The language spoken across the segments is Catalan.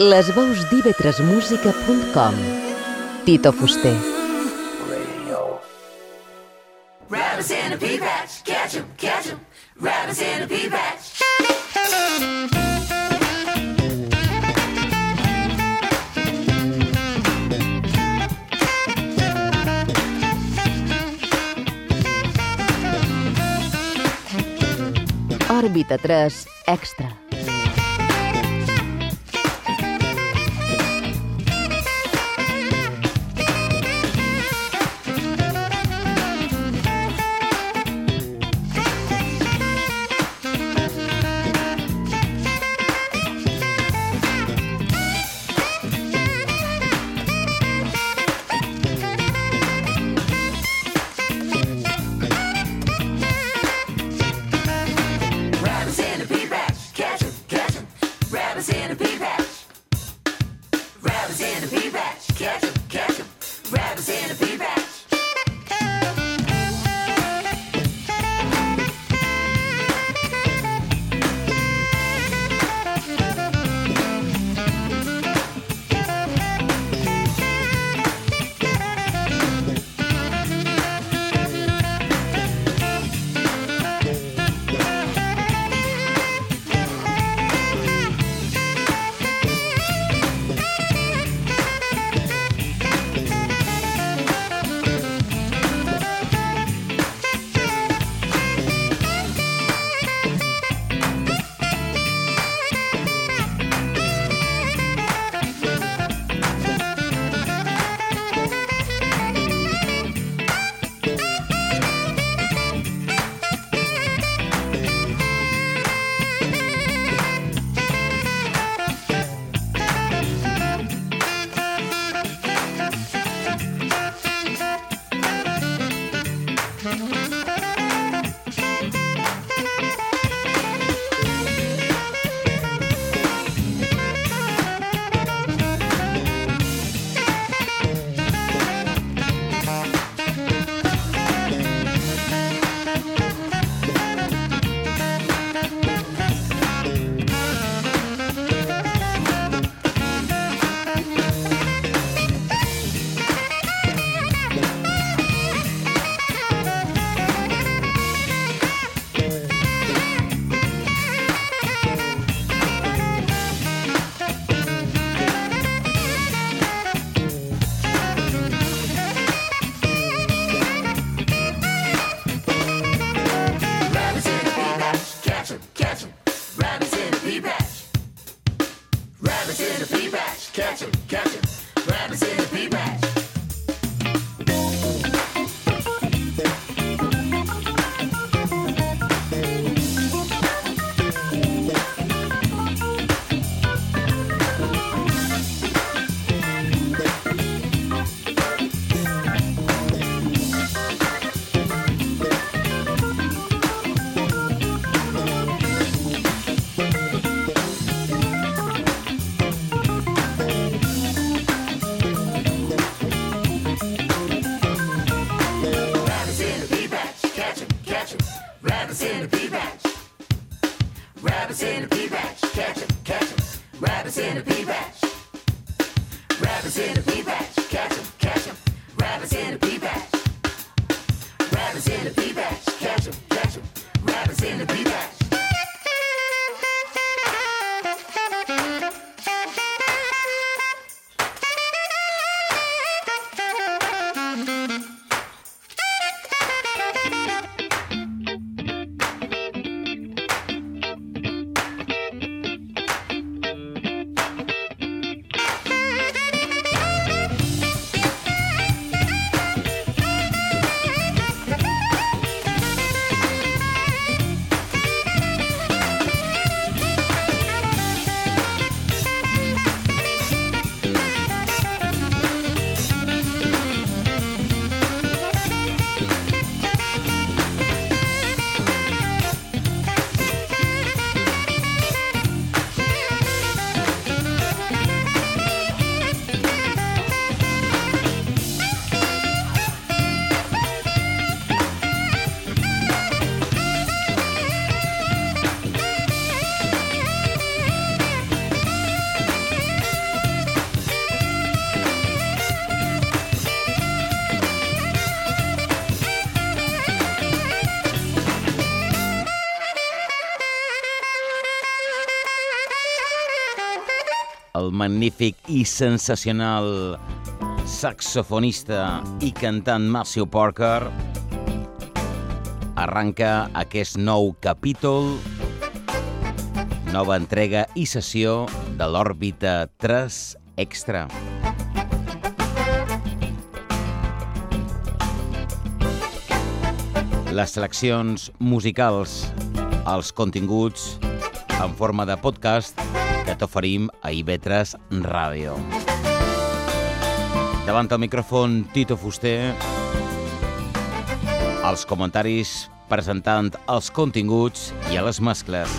les veus d'ivetresmusica.com Tito Fuster. Radio Rabbits in a pea patch, catch 'em, catch 'em Rabbits in a pea patch. Òrbita 3 Extra. Magnífic i sensacional saxofonista i cantant Matthew Parker arranca aquest nou capítol, nova entrega i sessió de l'òrbita 3 Extra. Les seleccions musicals, els continguts en forma de podcast t'oferim a IB3 Ràdio. Davant el micròfon Tito Fuster, els comentaris presentant els continguts i a les mescles.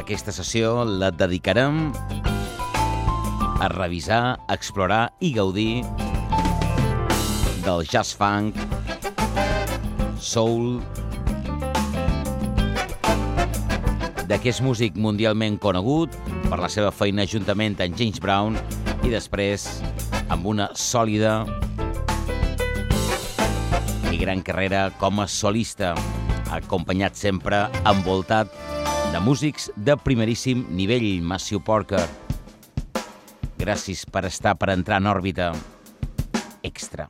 Aquesta sessió la dedicarem a revisar, explorar i gaudir del jazz funk, soul, d'aquest músic mundialment conegut per la seva feina juntament amb James Brown i després amb una sòlida i gran carrera com a solista, acompanyat sempre envoltat de músics de primeríssim nivell, Matthew Parker. Gràcies per estar per entrar en òrbita. Extra.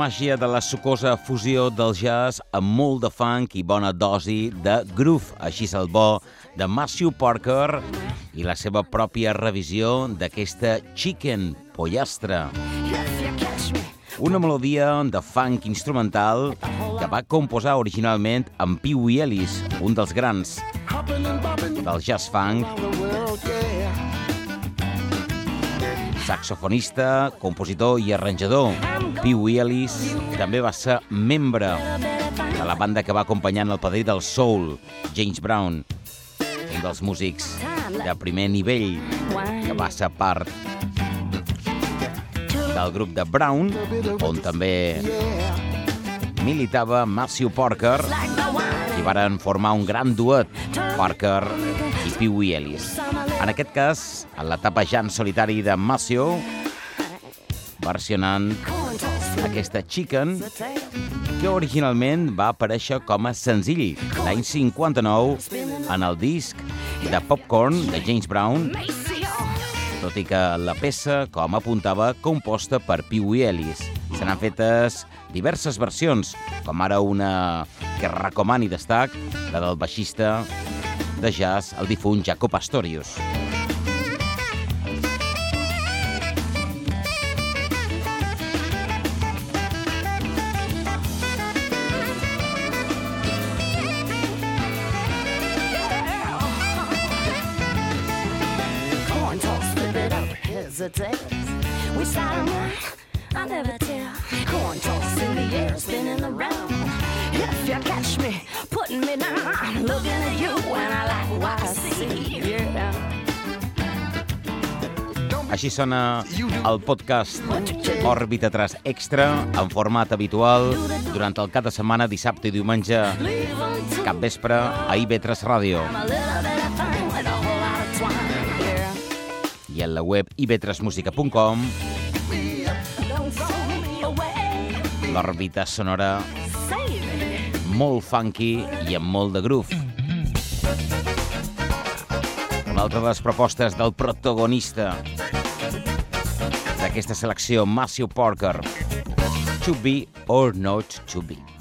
Màgia de la sucosa fusió del jazz amb molt de funk i bona dosi de groove. Així és el bo de Matthew Parker i la seva pròpia revisió d'aquesta Chicken Pollastre. Una melodia de funk instrumental que va composar originalment amb Pee Wee Ellis, un dels grans del jazz funk, saxofonista, compositor i arranjador. Pee Wee Ellis també va ser membre de la banda que va acompanyant el padrí del soul, James Brown, un dels músics de primer nivell que va ser part del grup de Brown, on també militava Matthew Parker i varen formar un gran duet, Parker i Pee Wee Ellis. En aquest cas, en l'etapa ja en solitari de Matthew, versionant aquesta Chicken, que originalment va aparèixer com a senzill l'any 59 en el disc de Popcorn de James Brown, tot i que la peça, com apuntava, composta per Pee Wee Ellis. Se n'han fetes diverses versions, com ara una que recomani destac, la del baixista de jazz, el difunt Jaco Pastorius. Sona el podcast Òrbita Tras Extra en format habitual durant el cap de setmana, dissabte i diumenge, cap vespre, a IB3 Ràdio i en la web ib3musica.com Don't throw me away. l'òrbita sonora molt funky i amb molt de groove. Una altra de les propostes del protagonista d'aquesta selecció, Matthew Parker. To be or not to be.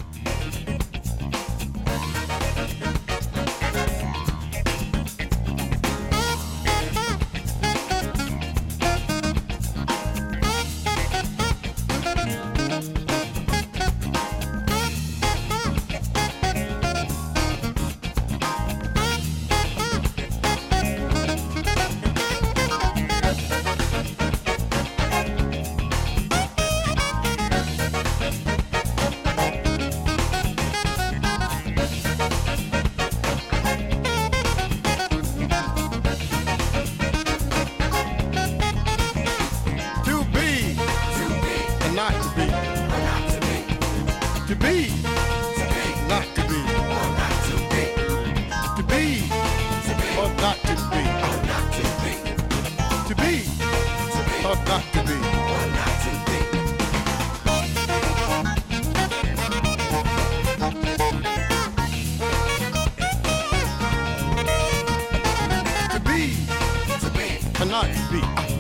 cannot be.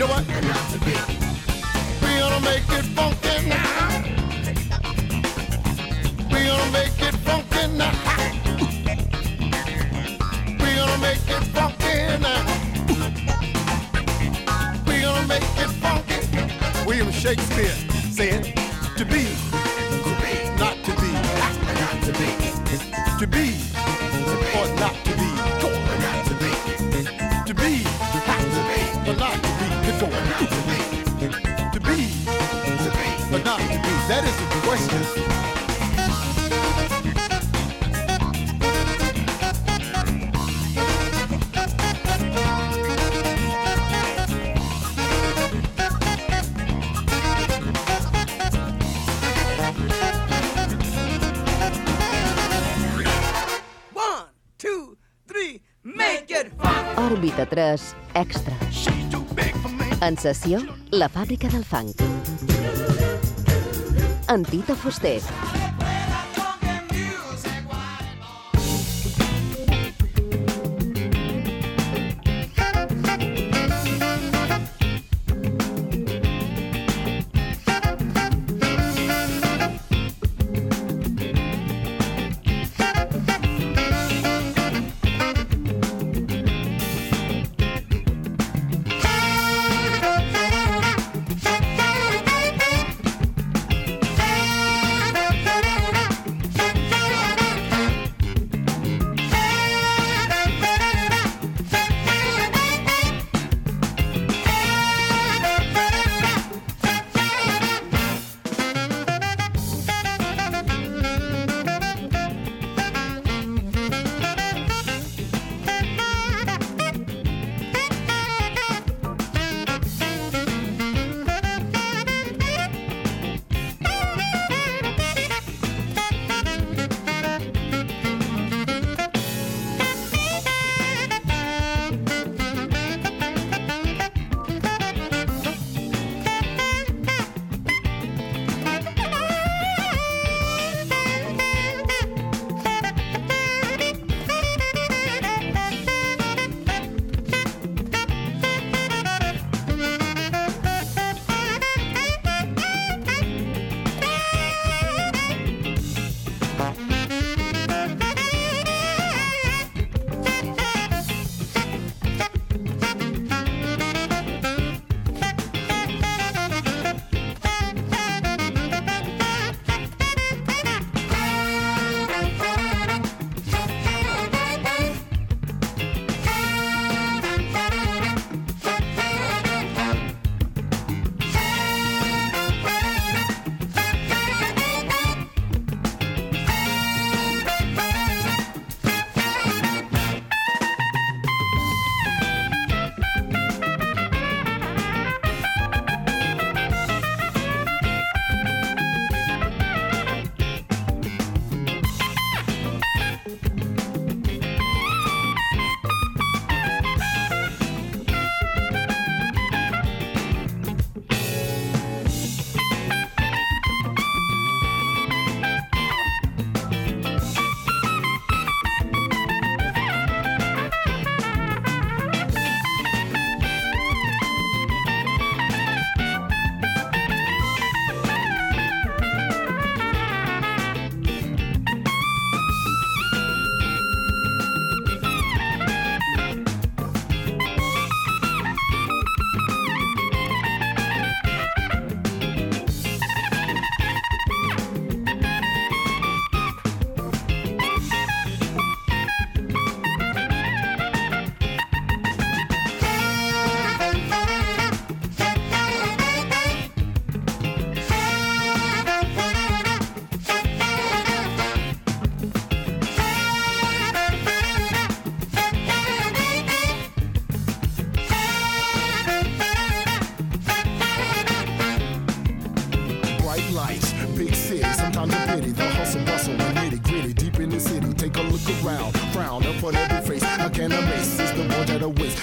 Know what? We gonna make it funky now. We gonna make it funky now. We gonna make it funky now. We gonna make it funky. William Shakespeare said, to be, not to be, to be, to be, That is the question. One, two, three, make it fun. Òrbita 3 Extra. En sessió, la fàbrica del funk. En Tito Fuster.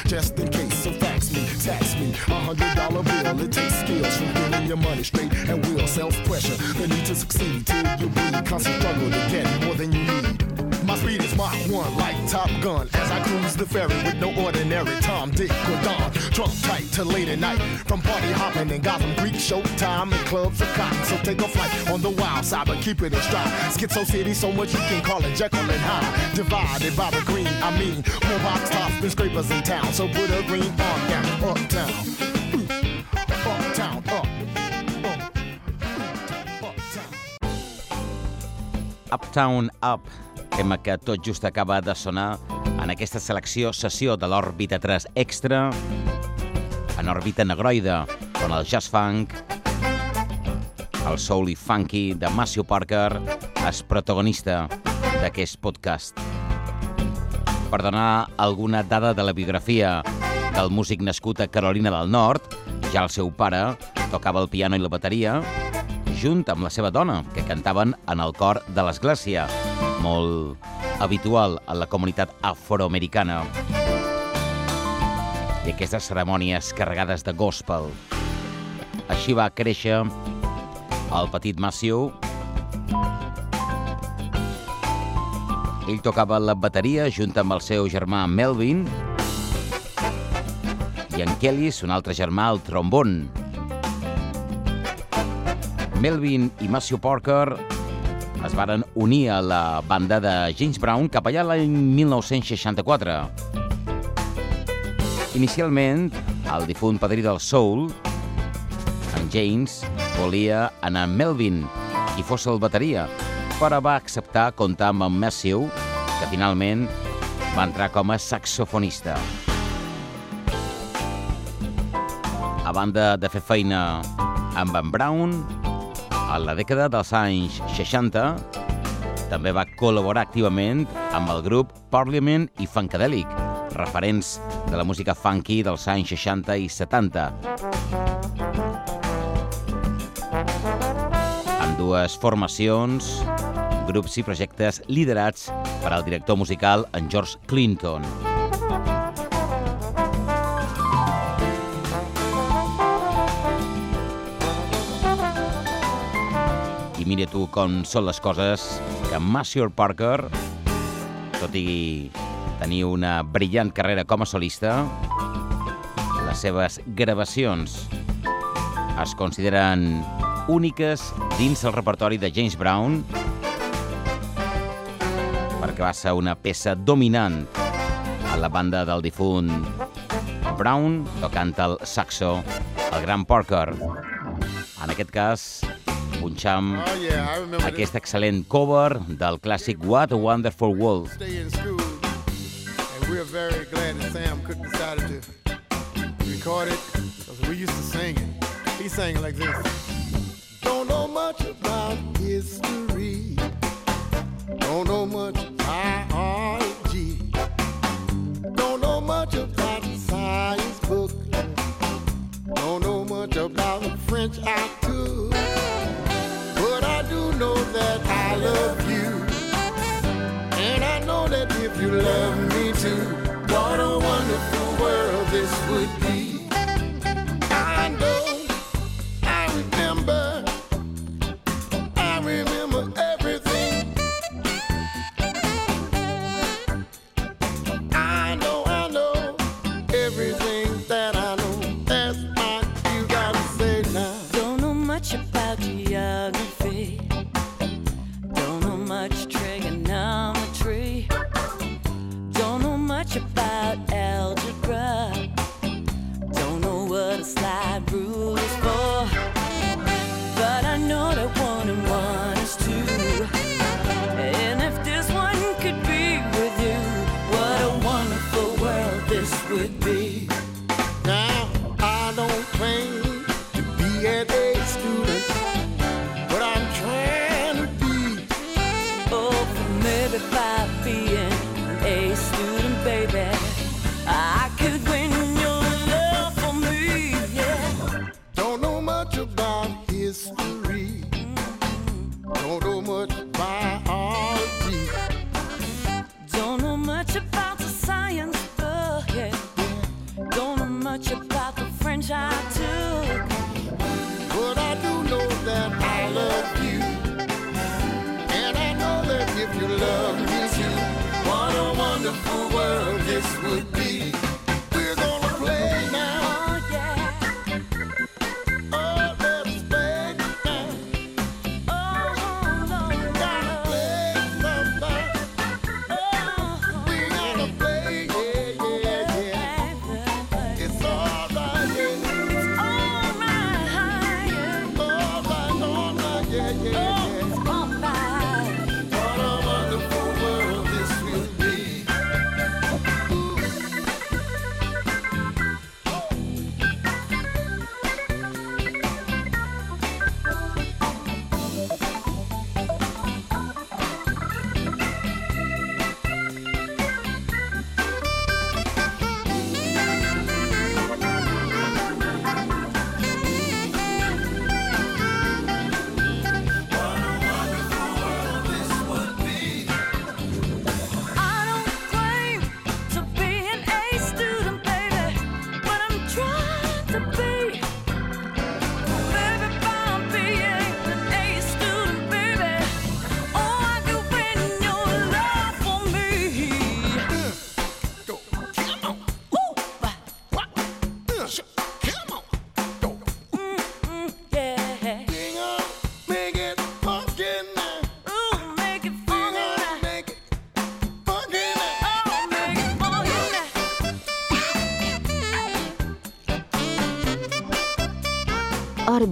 Just in case. So fax me, tax me, a hundred dollar bill. It takes skills from getting your money straight and will. Self pressure, the need to succeed till you bleed. Constant struggle to get more than you Mach 1 like Top Gun as I cruise the ferry with no ordinary Tom, Dick, or Don. Drunk tight till late at night from party hopping in Gotham Creek, showtime and clubs of cotton. So take a flight on the wild side, but keep it in stride. Schizo City, so much you can call it Jekyll and Hyde. Divided by the green, I mean, more box tops than scrapers in town. So put a green on down, uptown. Uptown, up. up, uptown. Uptown Up, tema que tot just acaba de sonar en aquesta selecció sessió de l'òrbita 3 extra en òrbita negroide, on el jazz funk, el soul i funky de Matthew Parker és protagonista d'aquest podcast. Per donar alguna dada de la biografia del músic nascut a Carolina del Nord, ja el seu pare tocava el piano i la bateria, junt amb la seva dona, que cantaven en el cor de l'església, molt habitual en la comunitat afroamericana. I aquestes cerimònies carregades de gospel. Així va créixer el petit Matthew. Ell tocava la bateria junt amb el seu germà Melvin i en Kelly, son altre germà, el trombon. Melvin i Matthew Parker es varen unir a la banda de James Brown cap allà l'any 1964. Inicialment, el difunt padrí del soul, en James, volia anar amb Melvin, qui fos el bateria, però va acceptar comptar amb en Matthew, que finalment va entrar com a saxofonista. A banda de fer feina amb en Brown, a la dècada dels anys 60 també va col·laborar activament amb el grup Parliament i Funkadelic, referents de la música funky dels anys 60 i 70. Amb dues formacions, grups i projectes liderats per al director musical en George Clinton. Mira tu com són les coses que Matthew Parker, tot i tenir una brillant carrera com a solista, les seves gravacions es consideren úniques dins el repertori de James Brown perquè va ser una peça dominant a la banda del difunt Brown tocant el saxo, el gran Parker. En aquest cas, punxam Oh, yeah, I remember this. aquest excel·lent cover del clàssic What a Wonderful World. school. We're very glad that Sam Cooke decided to record it because we used to sing it. He sang it like this. Don't know much about history. Don't know much biology. Don't know much about science book. Don't know much about the French I could. Love you. And I know that if you love me too, Now, I don't claim to be an A this would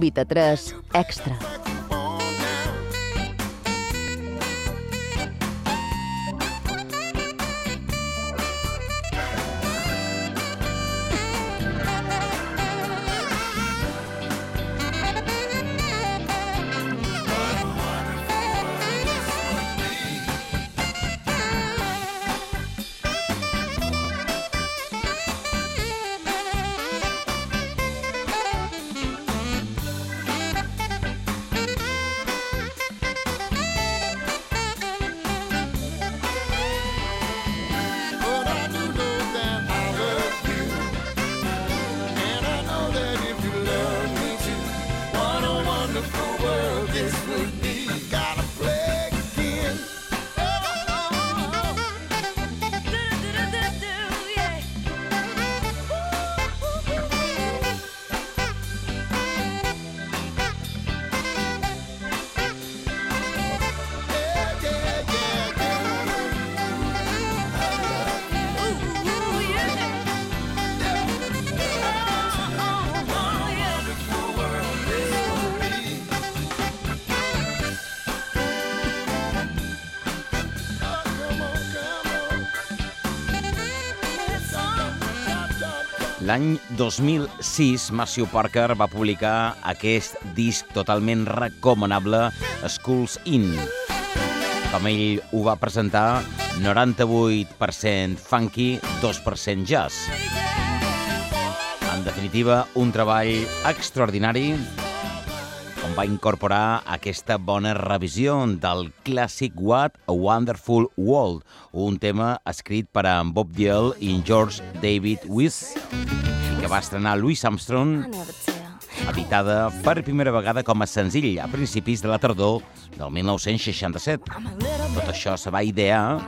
Òrbita 3 this would be. L'any 2006, Matthew Parker va publicar aquest disc totalment recomanable, Schools In. Com ell ho va presentar, 98% funky, 2% jazz. En definitiva, un treball extraordinari va incorporar aquesta bona revisió del clàssic What a Wonderful World, un tema escrit per a Bob Dylan i George David Weiss, que va estrenar Louis Armstrong, editada per primera vegada com a senzill a principis de la tardor del 1967. Tot això se va idear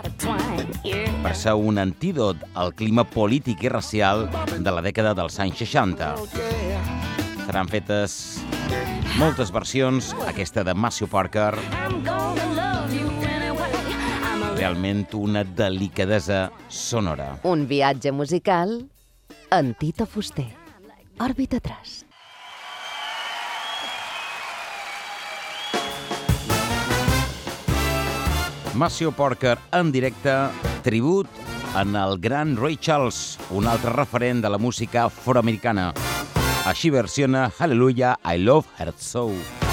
per ser un antídot al clima polític i racial de la dècada dels anys 60. Seran fetes moltes versions, aquesta de Matthew Parker, realment una delicadesa sonora. Un viatge musical en Tito Fuster. Òrbita 3. Matthew Parker en directe, tribut en el gran Ray Charles, un altre referent de la música afroamericana. Així versiona Hallelujah, I Love Her So.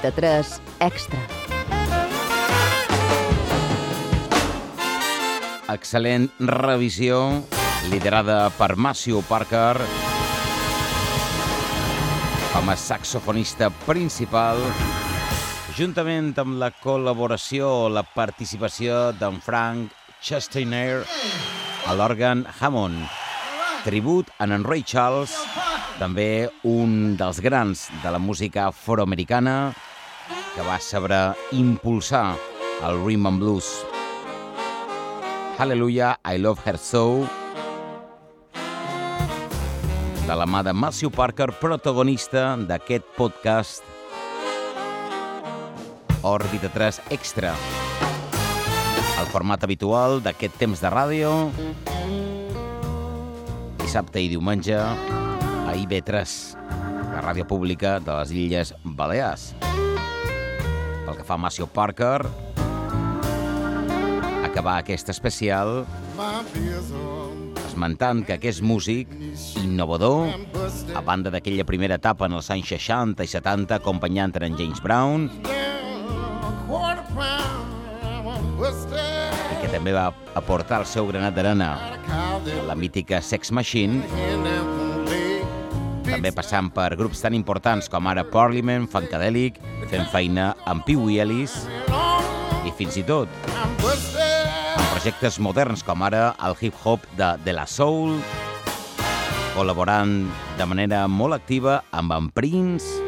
Òrbita 3 Extra. Excel·lent revisió liderada per Matthew Parker com a saxofonista principal juntament amb la col·laboració o la participació d'en Frank Chestainer a l'òrgan Hammond. Tribut en en Ray Charles, també un dels grans de la música afroamericana que va saber impulsar el rhythm and blues. Hallelujah, I Love Her So, de la mà de Matthew Parker, protagonista d'aquest podcast Òrbita 3 Extra. El format habitual d'aquest temps de ràdio, dissabte i diumenge a IB3, la ràdio pública de les Illes Balears. Pel que fa a Matthew Parker, acabar aquest especial esmentant que aquest músic innovador, a banda d'aquella primera etapa en els anys 60 i 70 acompanyant en James Brown, i que també va aportar el seu granat d'arena a la mítica Sex Machine, també passant per grups tan importants com ara Parliament, Funkadelic, fent feina amb Pee Wee Ellis i fins i tot amb projectes moderns com ara el hip-hop de De La Soul, col·laborant de manera molt activa amb en Prince,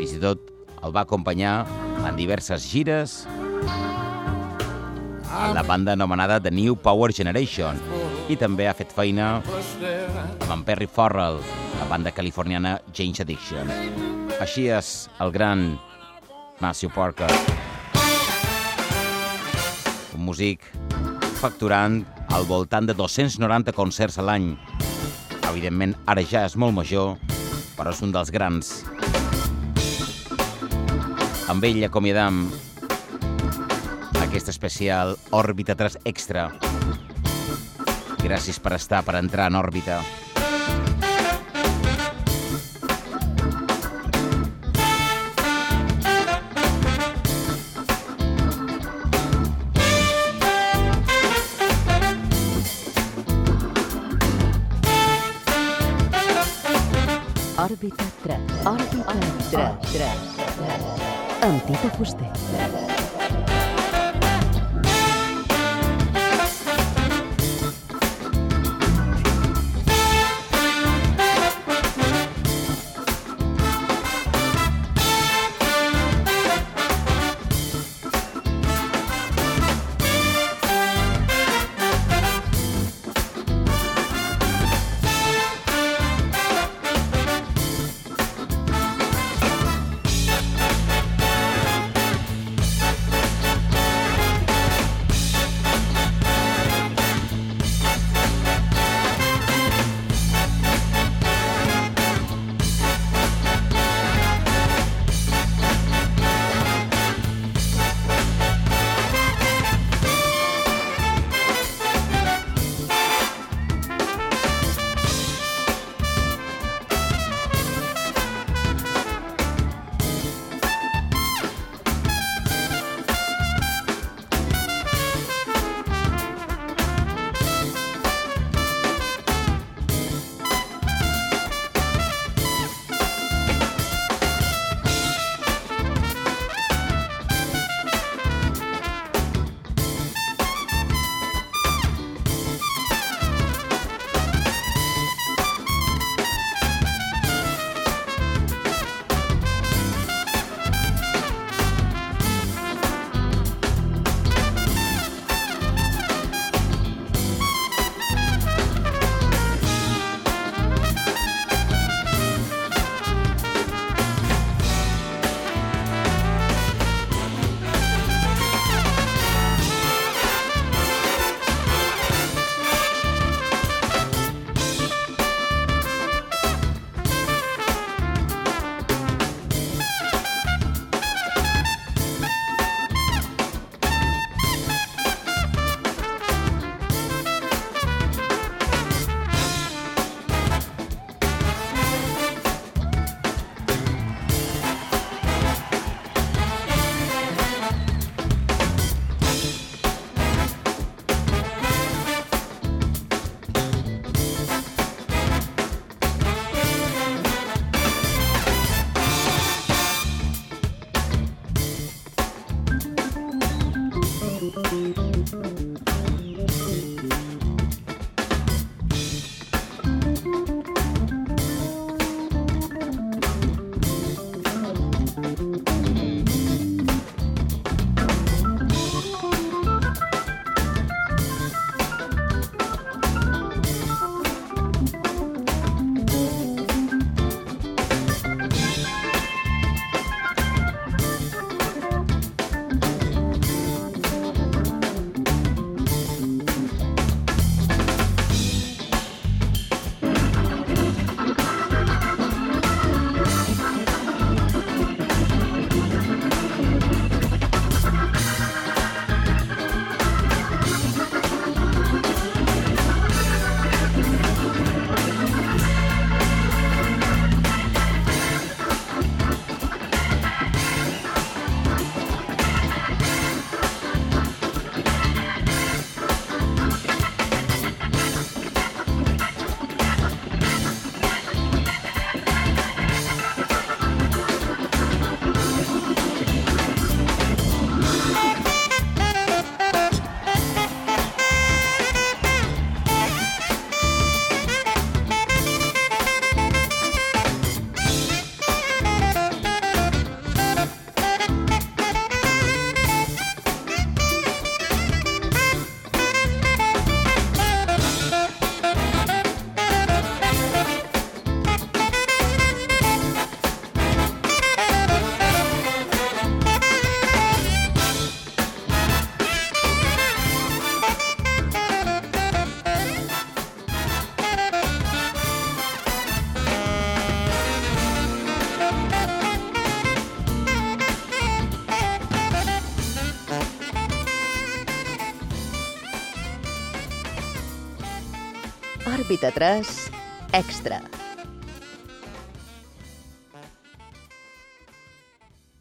fins i tot el va acompanyar en diverses gires a la banda anomenada The New Power Generation i també ha fet feina amb en Perry Farrell, la banda californiana James Addiction. Així és el gran Matthew Parker. Un músic facturant al voltant de 290 concerts a l'any. Evidentment, ara ja és molt major, però és un dels grans. Amb ell acomiadam aquest especial Òrbita 3 Extra. Gràcies per estar, per entrar en òrbita. Òrbita 3. Òrbita 3. 3. Amb Tita Fuster. Òrbita 3 Extra.